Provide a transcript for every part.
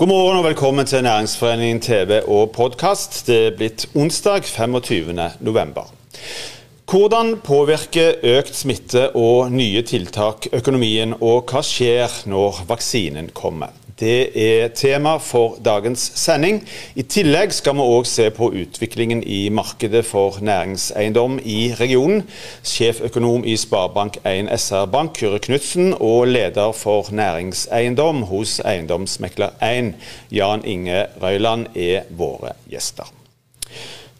God morgen og velkommen til Næringsforeningen TV og podkast. Det er blitt onsdag 25. november. Hvordan påvirker økt smitte og nye tiltak økonomien, og hva skjer når vaksinen kommer? Det er tema for dagens sending. I tillegg skal vi òg se på utviklingen i markedet for næringseiendom i regionen. Sjeføkonom i Sparebank1 SR-Bank, Kyrre Knutsen, og leder for næringseiendom hos Eiendomsmekler1, Jan Inge Røyland, er våre gjester.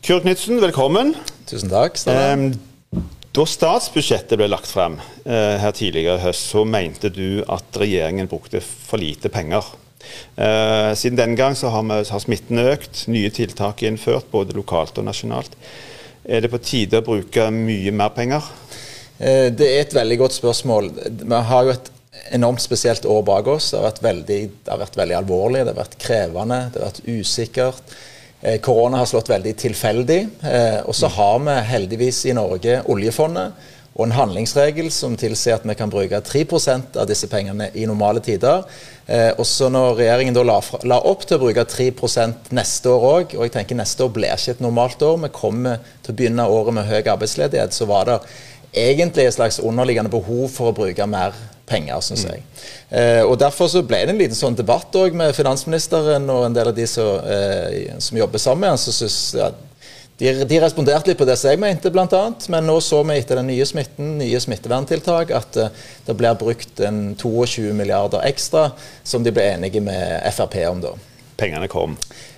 Kyrre Knutsen, velkommen. Tusen takk. Stanne. Da statsbudsjettet ble lagt frem eh, her tidligere i høst, så mente du at regjeringen brukte for lite penger. Eh, siden den gang så har, vi, har smitten økt, nye tiltak er innført, både lokalt og nasjonalt. Er det på tide å bruke mye mer penger? Eh, det er et veldig godt spørsmål. Vi har jo et enormt spesielt år bak oss. Det har vært veldig, det har vært veldig alvorlig, det har vært krevende, det har vært usikkert. Eh, korona har slått veldig tilfeldig. Eh, og så har vi heldigvis i Norge oljefondet og en handlingsregel som tilsier at vi kan bruke 3% av disse pengene i normale tider. Eh, også når regjeringen da la, la, opp til å bruke 3% neste år òg, og jeg tenker neste år blir ikke et normalt år, vi kommer til å begynne året med høy arbeidsledighet, så var det egentlig et slags underliggende behov for å bruke mer penger, syns jeg. Eh, og Derfor så ble det en liten sånn debatt også med finansministeren og en del av de som, eh, som jobber sammen med ham. de, de, responderte litt på det som jeg mente, bl.a. Men nå så vi etter den nye smitten, nye smitteverntiltak, at uh, det blir brukt en 22 milliarder ekstra, som de ble enige med Frp om da. Pengene kom?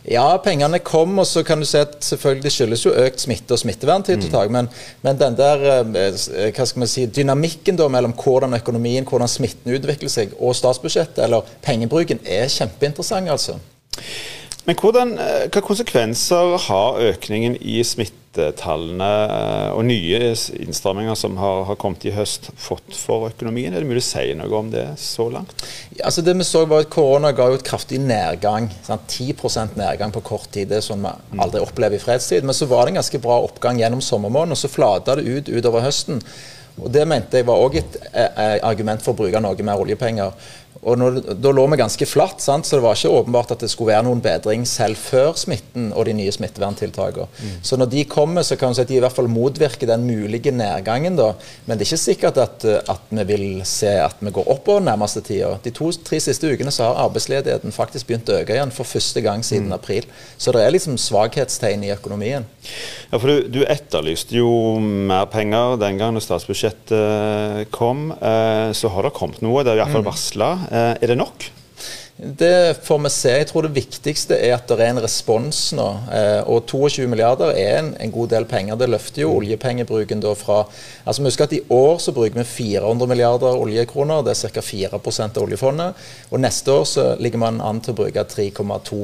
Ja, pengene kom, og så kan du si at selvfølgelig det skyldes jo økt smitte og smitteverntiltak. Mm. Men, men, den der eh, hva skal man si, dynamikken da mellom hvordan økonomien, hvordan smitten utvikler seg, og statsbudsjettet, eller pengebruken, er kjempeinteressant, altså. Men hvordan, eh, hva konsekvenser har økningen i smittetallene eh, og nye innstramminger som har, har, kommet i høst, fått for økonomien? Er det mulig å si noe om det så langt? Ja, altså det vi så var at Korona ga jo et kraftig nedgang. Sant? 10% nedgang på kort tid. Det er sånn vi aldri opplever i fredstid. Men så var det en ganske bra oppgang gjennom sommermåneden, og så flata det ut utover høsten. Og Det mente jeg var òg et eh, argument for å bruke noe mer oljepenger. Og når, Da lå vi ganske flatt, sant? så det var ikke åpenbart at det skulle være noen bedring selv før smitten og de nye smitteverntiltakene. Mm. Så når de kommer, så kan vi si at de i hvert fall motvirker den mulige nedgangen. da. Men det er ikke sikkert at, at vi vil se at vi går oppover nærmeste tida. De to-tre siste ukene så har arbeidsledigheten faktisk begynt å øke igjen for første gang siden mm. april. Så det er liksom svakhetstegn i økonomien. Ja, for Du, du etterlyste jo mer penger den gangen statsbudsjettet kom. Eh, så har det kommet noe. Det er iallfall mm. varsla. Eh, er det nok? Det får vi se. Jeg tror det viktigste er at det er en respons nå. Eh, og 22 milliarder er en, en, god del penger. Det løfter jo oljepengebruken da fra altså Husk at i år så bruker vi 400 milliarder oljekroner. Det er ca. 4% av oljefondet. Og neste år så ligger man an til å bruke 3,2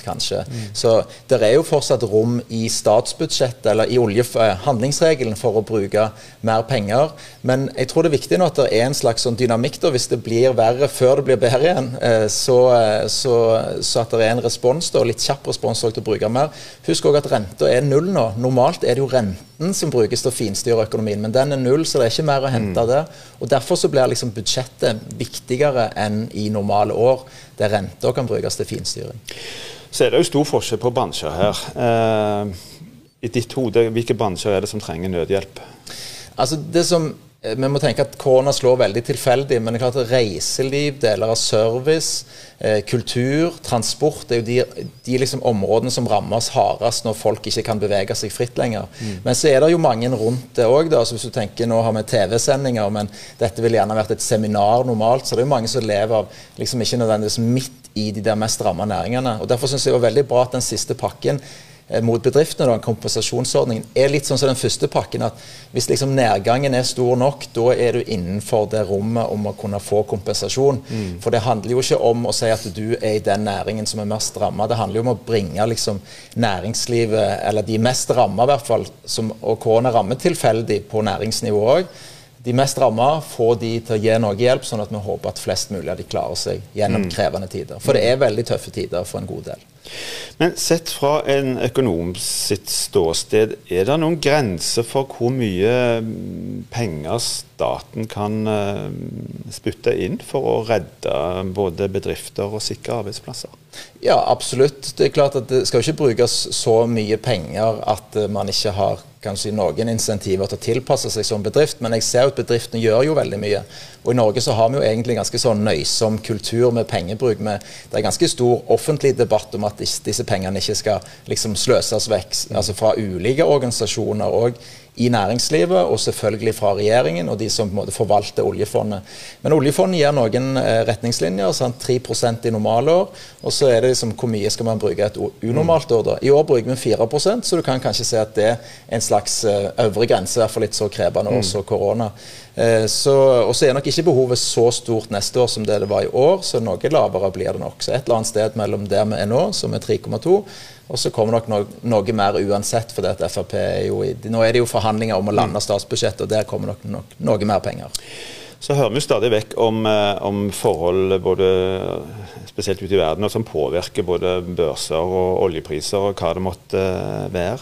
kanskje. Mm. Så det er jo fortsatt rom i statsbudsjettet eller i eh, handlingsregelen for å bruke mer penger. Men jeg tror det er viktig nå at det er en slags sånn dynamikk da, hvis det blir verre før det blir bedre igjen. Eh, så så, eh, så, så, at det er en respons, da, litt kjapp respons til å bruke mer. Husk òg at renta er null nå. Normalt er det jo renten som brukes til å finstyre økonomien, men den er null, så det er ikke mer å hente mm. der. Og Derfor så blir liksom budsjettet viktigere enn i normale år, der renta kan brukes til finstyring. Så er det jo stor forskjell på bransjer her. Eh, I ditt hode, hvilke bransjer er det som trenger nødhjelp? Altså det som vi må tenke at korona slår veldig tilfeldig, men det er klart at reiseliv, deler av service, eh, kultur, transport det er jo de, de liksom områdene som rammes hardest når folk ikke kan bevege seg fritt lenger. Mm. Men så er det jo mange rundt det òg. Altså hvis du tenker Nå har vi TV-sendinger, men dette ville gjerne vært et seminar normalt. Så det er jo mange som lever av liksom ikke nødvendigvis midt i de der mest ramma næringene. og Derfor syns jeg det var veldig bra at den siste pakken Eh, mot bedriftene, da, kompensasjonsordningen, er litt sånn som den første pakken. at Hvis liksom nedgangen er stor nok, da er du innenfor det rommet om å kunne få kompensasjon. Mm. For det handler jo ikke om å si at du er i den næringen som er mest ramma. Det handler jo om å bringe liksom næringslivet, eller de mest ramma i hvert fall, som, og korona rammer tilfeldig på næringsnivå òg. De mest ramma, få de til å gi noe hjelp, sånn at vi håper at flest mulig av de klarer seg gjennom mm. krevende tider. For det er veldig tøffe tider for en god del. Men sett fra en økonom sitt ståsted, er det noen grenser for hvor mye mm, penger staten kan uh, spytte inn for å redde både bedrifter og sikre arbeidsplasser? Ja, absolutt. Det er klart at det skal ikke brukes så mye penger at uh, man ikke har kanskje noen insentiver til å tilpasse seg som bedrift, men jeg ser at bedriftene gjør jo veldig mye. Og I Norge så har vi jo egentlig ganske sånn nøysom kultur med pengebruk. Med, det er ganske stor offentlig debatt om at disse pengene ikke skal liksom sløses vekk altså fra ulike organisasjoner. og i næringslivet, og selvfølgelig fra regjeringen og de som på en måte forvalter oljefondet. Men oljefondet gir noen eh, retningslinjer. Sant? 3% i normalår. Og så er det liksom hvor mye skal man bruke et unormalt år. da. I år bruker vi 4% så du kan kanskje se at det er en slags eh, øvre grense, i hvert fall litt så krevende år som korona. Eh, og så er nok ikke behovet så stort neste år som det det var i år, så noe lavere blir det nok. Så et eller annet sted mellom der vi er nå, som er 3,2, og så kommer nok noe, noe mer uansett, for det at Frp er jo i, nå er det jo forhandlinger om å lande mm. statsbudsjettet, og der kommer nok, nok noe mer penger. Så hører vi stadig vekk om, eh, om forhold både spesielt ute i verden og som påvirker både børser og oljepriser og hva det måtte være.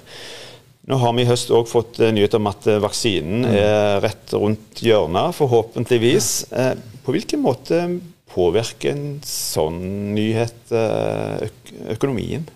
Nå har vi i høst òg fått eh, nyhet om at eh, vaksinen mm. er rett rundt hjørnet, forhåpentligvis. Eh, på hvilken måte påvirker en sånn nyhet økonomien?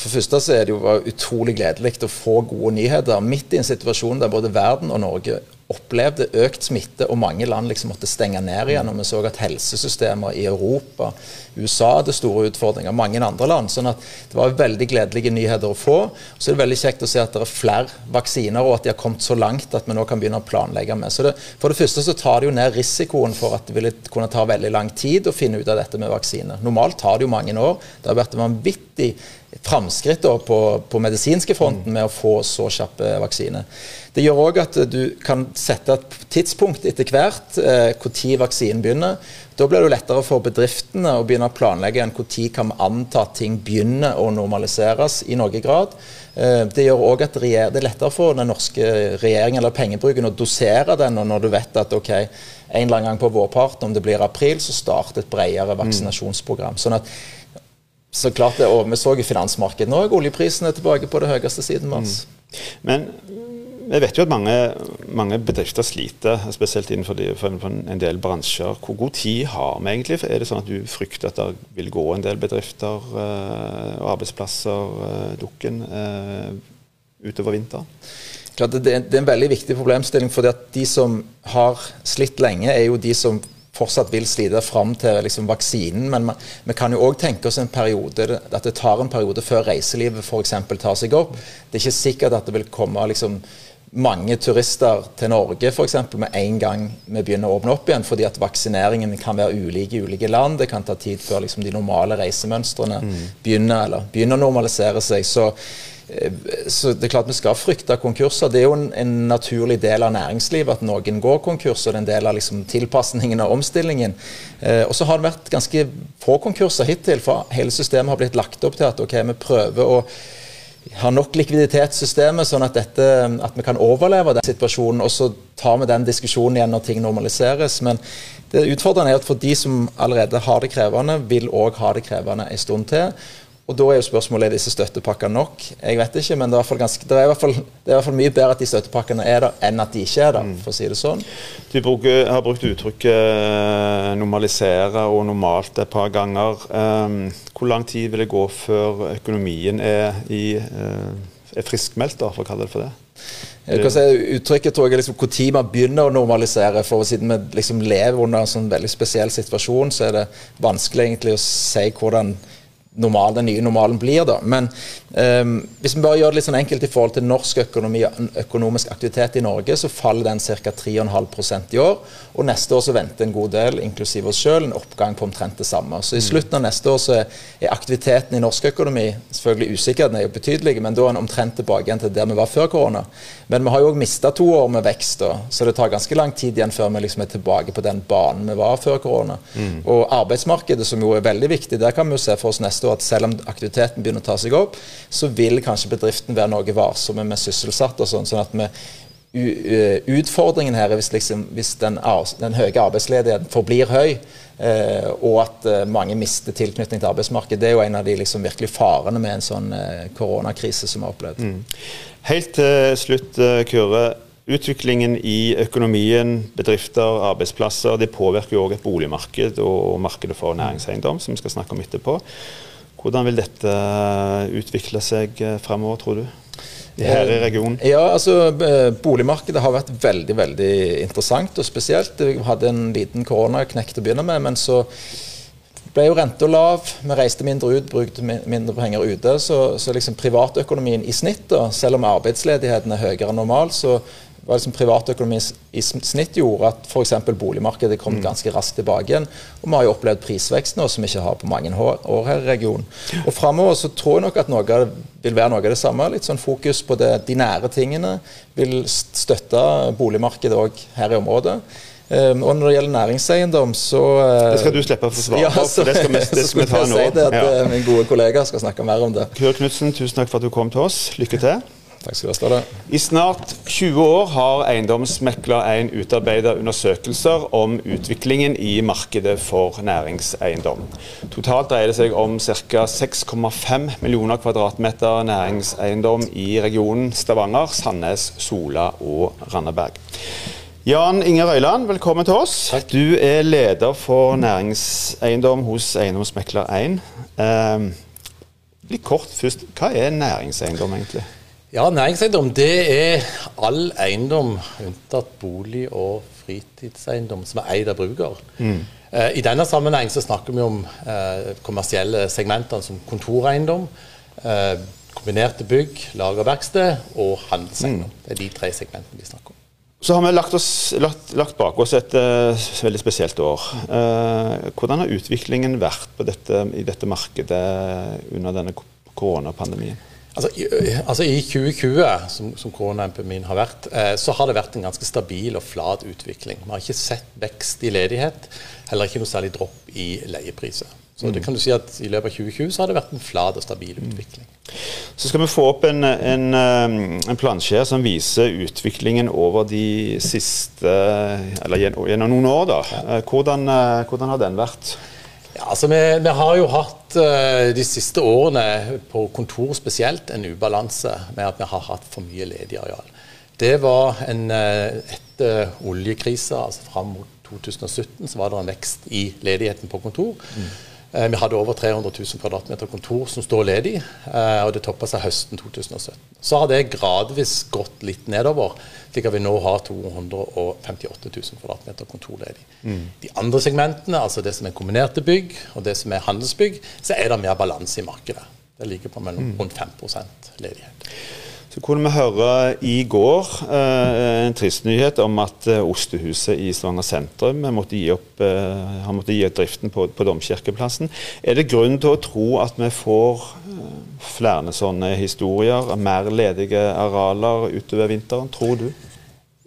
For første så er det jo utrolig gledelig å få gode nyheter midt i en situasjon der både verden og Norge opplevde økt smitte, og mange land liksom måtte stenge ned igjen. og Vi så at helsesystemer i Europa, USA hadde store utfordringer, mange andre land. sånn at Det var veldig gledelige nyheter å få. Så er det veldig kjekt å se at det er flere vaksiner, og at de har kommet så langt at vi nå kan begynne å planlegge med. Så det, For det første så tar det jo ned risikoen for at det ville kunne ta veldig lang tid å finne ut av dette med vaksiner. Normalt tar det jo mange år. Det har vært vanvittig framskritt på, på medisinske fronten med å få så kjappe vaksiner. Det gjør òg at du kan sette et tidspunkt etter hvert eh, når vaksinen begynner. Da blir det lettere for bedriftene å begynne å planlegge enn når kan vi anta at ting begynner å normaliseres i noen grad. Eh, det gjør òg at det er lettere for den norske regjeringen eller pengebruken å dosere den, og når du vet at ok, en eller annen gang på vårparten, om det blir april, så starter et bredere vaksinasjonsprogram. Sånn at så klart det, og Vi så i finansmarkedet òg. Oljeprisen er tilbake på det høyeste siden mars. Mm. Men vi vet jo at mange, mange bedrifter sliter, spesielt innenfor de, en del bransjer. Hvor god tid har vi egentlig? Er det sånn at du frykter at det vil gå en del bedrifter uh, og arbeidsplasser uh, dukken uh, utover vinteren? Det, det, er en veldig viktig problemstilling. fordi at De som har slitt lenge, er jo de som fortsatt vil slite fram til liksom, vaksinen. Men vi kan jo òg tenke oss en periode, at det tar en periode før reiselivet f.eks. tar seg opp. Det er ikke sikkert at det vil komme liksom, mange turister til Norge f.eks. med en gang vi begynner å åpne opp igjen, fordi at vaksineringen kan være ulik i ulike land. Det kan ta tid før liksom, de normale reisemønstrene mm. begynner, eller, begynner å normalisere seg. Så, så, det er klart vi skal frykte konkurser. Det er jo en, en, naturlig del av næringslivet at noen går konkurs, og det er en del av liksom, tilpasningen og omstillingen. Eh, og så har det vært ganske få konkurser hittil, for hele systemet har blitt lagt opp til at ok, vi prøver å ha nok likviditetssystemet, sånn at, dette, at, vi kan overleve den situasjonen. Og så tar vi den diskusjonen igjen når ting normaliseres. Men det utfordrende er at for de som allerede har det krevende, vil òg ha det krevende en stund til. Og Da er jo spørsmålet er disse støttepakkene nok. Jeg vet ikke, men det er, ganske, det, er fall, det er i hvert fall mye bedre at de støttepakkene er der, enn at de ikke er der, mm. for å si det sånn. Du bruker, har brukt uttrykket eh, 'normalisere' og 'normalt' et par ganger. Um, hvor lang tid vil det gå før økonomien er, i, uh, er friskmeldt, for å kalle det for det? Si, uttrykket tror jeg er liksom når man begynner å normalisere. for Siden vi liksom lever under en sånn veldig spesiell situasjon, så er det vanskelig egentlig å si hvordan normal, den nye normalen blir. da. Men um, hvis vi bare gjør det litt sånn enkelt i forhold til norsk økonomi, økonomisk aktivitet i Norge, så faller den ca. 3,5% i år. Og neste år så venter en god del, inklusiv oss sjøl, en oppgang på omtrent det samme. Så i mm. slutten av neste år så er aktiviteten i norsk økonomi selvfølgelig usikker, den er jo betydelig, men da er en omtrent tilbake igjen til der vi var før korona. Men vi har jo òg mista to år med vekst, da, så det tar ganske lang tid igjen før vi liksom er tilbake på den banen vi var før korona. Mm. Og arbeidsmarkedet, som jo er veldig viktig, der kan vi jo se for oss neste år at selv om aktiviteten begynner å ta seg opp, så vil kanskje bedriften være noe varsomme med sysselsatte sånn. sånn at vi utfordringen her er hvis, liksom, hvis den, den, høye arbeidsledigheten forblir høy, eh, og at eh, mange mister tilknytning til arbeidsmarkedet. Det er jo en av de liksom, virkelig farene med en sånn eh, koronakrise som vi har opplevd. Mm. Helt til slutt, eh, Kure. Utviklingen i økonomien, bedrifter, arbeidsplasser, det påvirker jo òg et boligmarked og markedet for næringseiendom, som vi skal snakke om etterpå. Hvordan vil dette utvikle seg fremover, tror du? her i regionen? Ja, altså Boligmarkedet har vært veldig veldig interessant og spesielt. Vi hadde en liten koronaknekk til å begynne med, men så ble jo renta lav. Vi reiste mindre ut, brukte mindre penger ute. Så, så liksom privatøkonomien i snitt, da, selv om arbeidsledigheten er høyere enn normalt, så var liksom privatøkonomi i snitt gjorde at f.eks. boligmarkedet kom mm. ganske raskt tilbake igjen. Og vi har jo opplevd prisvekst nå som vi ikke har på mange år her i regionen. Og framover så tror jeg nok at noe vil være noe av det samme. Litt sånn fokus på det, de nære tingene. Vil støtte boligmarkedet òg her i området. Um, og når det gjelder næringseiendom, så uh, Det skal du slippe å få svare ja, på, for det skal vi, det skal vi ta nå. Si det at ja. Eh, min gode kollega skal snakke mer om det. Kurt Knutsen, tusen takk for at du kom til oss. Lykke til. Takk skal du ha, Ståle. I snart 20 år har Eiendomsmekler 1 utarbeidet undersøkelser om utviklingen i markedet for næringseiendom. Totalt dreier det seg om ca. 6,5 millioner kvadratmeter næringseiendom i regionen Stavanger, Sandnes, Sola og Randaberg. Jan Inge Røyland, velkommen til oss. Takk. Du er leder for næringseiendom hos Eiendomsmekler 1. Eh, litt kort først, hva er næringseiendom egentlig? Ja, næringseiendom det er all eiendom unntatt bolig og fritidseiendom som er eid av bruker. Mm. Eh, I denne sammenheng så snakker vi om eh, kommersielle segmenter som kontoreiendom, eh, kombinerte bygg, lagerverksted og handelseiendom. Mm. Det er de tre segmentene vi snakker om. Så har vi lagt, oss, lagt, lagt bak oss et uh, veldig spesielt år. Uh, hvordan har utviklingen vært dette, i dette markedet under denne koronapandemien? Altså i, altså i, 2020, som, som koronaepidemien har vært, eh, så har det vært en ganske stabil og flat utvikling. Vi har ikke sett vekst i ledighet, heller ikke noe særlig dropp i leiepriser. Så mm. det kan du si at I løpet av 2020 så har det vært en flat og stabil mm. utvikling. Så skal vi få opp en, en, um, en plansje som viser utviklingen over de siste Eller gjennom noen år. da. Eh, hvordan, eh, hvordan har den vært? Ja, altså vi, vi, har jo hatt uh, de siste årene på kontor spesielt en ubalanse med at vi har hatt for mye ledig areal. Det var en, uh, etter oljekrisa, altså fram mot 2017, så var det en vekst i ledigheten på kontor. Mm. Eh, vi hadde over 300 000 kvadratmeter kontor som står ledig, eh, og det toppa seg høsten 2017. Så har det gradvis gått litt nedover, slik at vi nå har 258 000 kvadratmeter kontor ledig. Mm. De andre segmentene, altså det som er kombinerte bygg og det som er handelsbygg, så er det mer balanse i markedet. Det ligger på mellom mm. rundt 5% ledighet. Så kunne vi høre i går eh, en trist nyhet om at eh, Ostehuset i Stavanger sentrum måtte gi opp, eh, har måttet gi opp driften på, på Domkirkeplassen. Er det grunn til å tro at vi får eh, flere sånne historier, mer ledige arealer utover vinteren, tror du?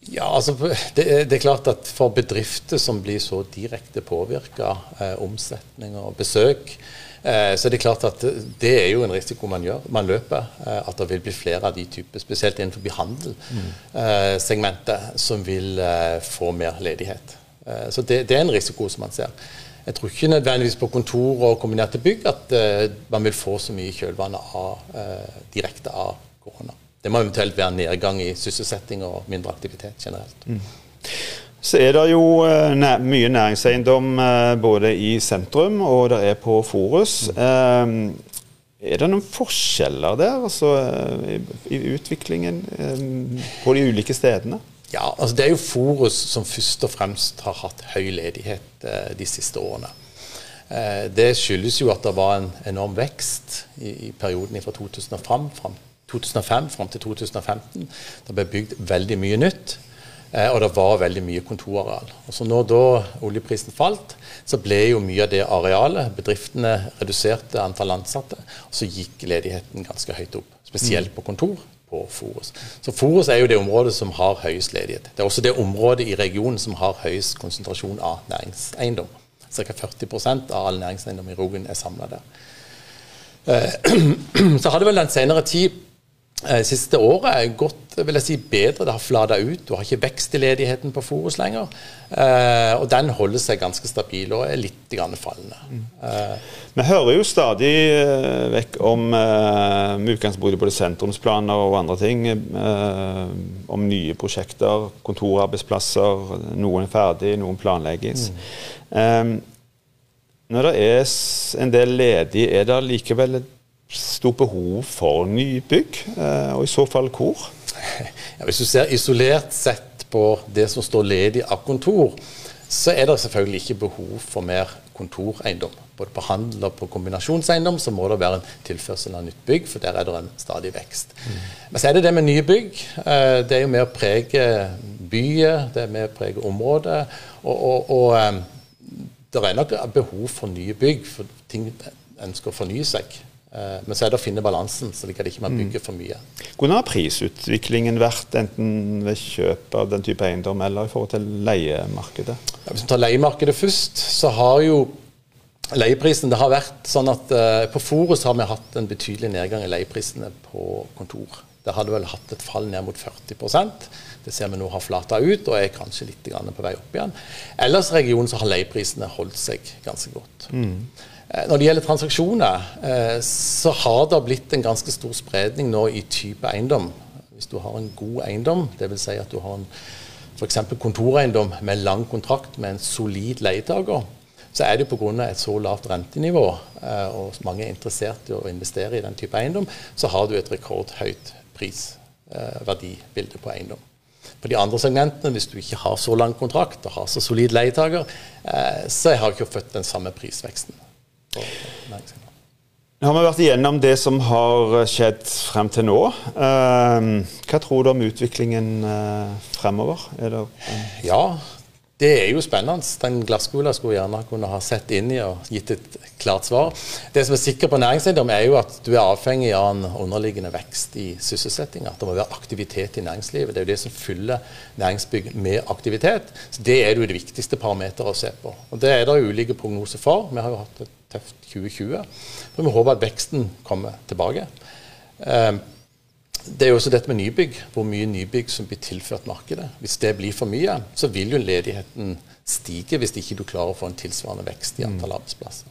Ja, altså det, det, er klart at For bedrifter som blir så direkte påvirka, eh, omsetning og besøk, så det er klart at det er jo en risiko man gjør. Man løper. Eh, at det vil bli flere av de typer, spesielt innenfor handelssegmentet, mm. som vil få mer ledighet. Så det, er en risiko som man ser. Jeg tror ikke nødvendigvis på kontor og kombinerte bygg at man vil få så mye kjølvannet av, direkte av korona. Det må eventuelt være nedgang i sysselsetting og mindre aktivitet generelt. Mm. Så er det jo næ mye næringseiendom uh, både i sentrum og det er på Forus. Uh, er det noen forskjeller der altså, i, i, utviklingen på de ulike stedene? Ja, altså Det er jo Forus som først og fremst har hatt høy ledighet de siste årene. Det skyldes jo at det var en enorm vekst i, i perioden fra 2005 fram, 2005 fram til 2015. Det ble bygd veldig mye nytt. Eh, og det var veldig mye kontorareal. Og så når da oljeprisen falt, så ble jo mye av det arealet Bedriftene reduserte antall ansatte, og så gikk ledigheten ganske høyt opp. Spesielt mm. på kontor på Forus. Så Forus er jo det området som har høyest ledighet. Det er også det området i regionen som har høyest konsentrasjon av næringseiendom. Ca. 40% av all næringseiendom i Rogen er samla der. Eh, så har det vel den senere tid siste året er gått vil jeg si, bedre. Det har flata ut. Du har ikke vekst i ledigheten på Forus lenger. Eh, og den holder seg ganske stabil og er litt fallende. Mm. Eh. Vi hører jo stadig eh, vekk om eh, med utgangspunkt i både sentrumsplaner og andre ting. Eh, om nye prosjekter, kontorarbeidsplasser. Noen er ferdig, noen planlegges. Mm. når det er en del ledig, er det likevel et stort behov for nybygg, eh, og i så fall hvor? Ja, hvis du ser isolert sett på det som står ledig av kontor, så er det selvfølgelig ikke behov for mer kontoreiendom. Både på handel og på kombinasjonseiendom så må det være en tilførsel av nytt bygg, for der er det en stadig vekst. Mm. Men så er det det med nye bygg. Eh, det er jo med å prege byer, det er med å prege området. Og, og, og eh, det er nok behov for nye bygg, for ting ønsker å fornye seg. Eh, men så er det å finne balansen, så det kan ikke man bygge bygger for mye. Hvordan har prisutviklingen vært, enten ved kjøp av den type eiendom eller i forhold til leiemarkedet? Ja, hvis vi tar leiemarkedet først, så har jo leieprisen det har vært sånn at uh, På Forus har vi hatt en betydelig nedgang i leieprisene på kontor. Det hadde vel hatt et fall ned mot 40% Det ser vi nå har flata ut og er kanskje litt på vei opp igjen. Ellers i regionen så har leieprisene holdt seg ganske godt. Mm. Når det gjelder transaksjoner, eh, så har det blitt en ganske stor spredning nå i type eiendom. Hvis du har en god eiendom, dvs. Si at du har en f.eks. kontoreiendom med lang kontrakt med en solid leietaker, så er det pga. et så lavt rentenivå eh, og mange er interessert i å investere i den type eiendom, så har du et rekordhøyt prisverdibilde på eiendom. På de andre segmentene, hvis du ikke har så lang kontrakt og har så solid leietaker, så har du ikke fått den samme prisveksten. Nå har vi vært igjennom det som har skjedd frem til nå. Ehm, hva tror du om utviklingen eh, fremover? Det, ja, det er jo spennende. Den glasskula skulle gjerne kunne ha sett inn i og gitt et klart svar. Det som er sikkert på næringseiendom, er jo at du er avhengig av en underliggende vekst i sysselsettinga. Det må være aktivitet i næringslivet. Det er jo det som fyller næringsbygg med aktivitet. Så Det er jo det viktigste parameteret å se på. Og Det er det ulike prognoser for. Vi har jo hatt et tøft 2020. Men vi håper at veksten kommer tilbake. Eh, det er jo også dette med nybygg, hvor mye nybygg som blir tilført markedet. Hvis det blir for mye, så vil jo ledigheten stige hvis ikke du klarer å få en tilsvarende vekst i antall arbeidsplasser.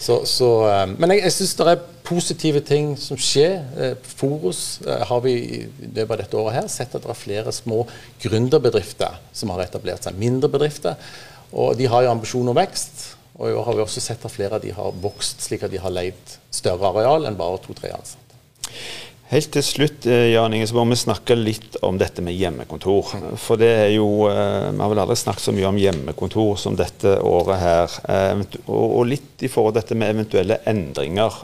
Så, så, eh, men jeg, jeg syns det er positive ting som skjer. Eh, Forus har vi i løpet av dette året her sett at det er flere små gründerbedrifter som har etablert seg. Mindre bedrifter. Og de har jo ambisjon om vekst. Og i år har vi også sett at flere av de har vokst slik at de har leid større areal enn bare to-tre ansatte. Helt til slutt eh, Jan Inge, så må vi snakke litt om dette med hjemmekontor. For det er jo eh, Vi har vel aldri snakket så mye om hjemmekontor som dette året her. Eh, og litt i forhold til dette med eventuelle endringer.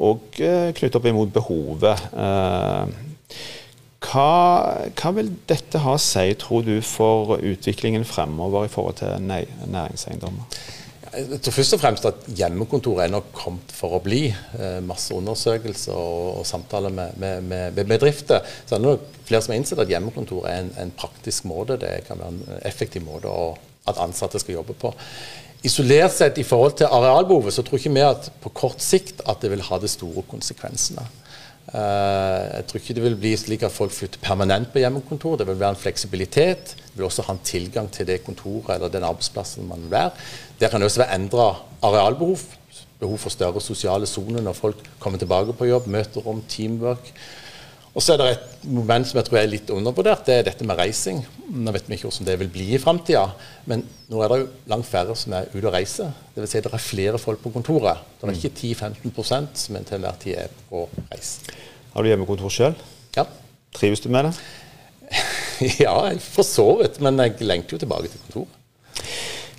Og knyttet opp imot behovet. Hva, hva, vil dette ha å si, tror du, for utviklingen fremover i forhold til næringseiendommer? Jeg tror først og fremst at hjemmekontoret er nok kommet for å bli. Eh, masse undersøkelser og, og samtaler med, med, med, bedrifter. Så er nok flere som har innsett at hjemmekontor er en, en, praktisk måte. Det kan være en effektiv måte å, at ansatte skal jobbe på. Isolert sett i forhold til arealbehovet, så tror ikke vi at på kort sikt at det vil ha de store konsekvensene. Eh, jeg tror ikke det vil bli slik at folk flytter permanent på hjemmekontor. Det vil være en fleksibilitet. Det vil også ha en tilgang til det kontoret eller den arbeidsplassen man vil være. Det kan også være endra arealbehov. Behov for større sosiale soner når folk kommer tilbake på jobb. Møterom, teamwork. Og så er det et moment som jeg tror er litt undervurdert. Det er dette med reising. Nå vet vi ikke hvordan det vil bli i framtida, men nå er det jo langt færre som er ute og reiser. Dvs. Si det er flere folk på kontoret. Det er ikke 10-15 som til enhver tid er på reis. Har du hjemmekontor sjøl? Ja. Trives du med det? ja, for så vidt. Men jeg lengter jo tilbake til kontoret.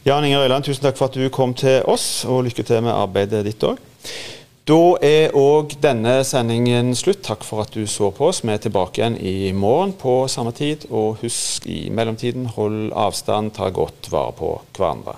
Jan Inger Øyland, tusen takk for at du kom til oss, og lykke til med arbeidet ditt òg. Da er òg denne sendingen slutt. Takk for at du så på oss. Vi er tilbake igjen i morgen på samme tid. Og husk i mellomtiden, hold avstand, ta godt vare på hverandre.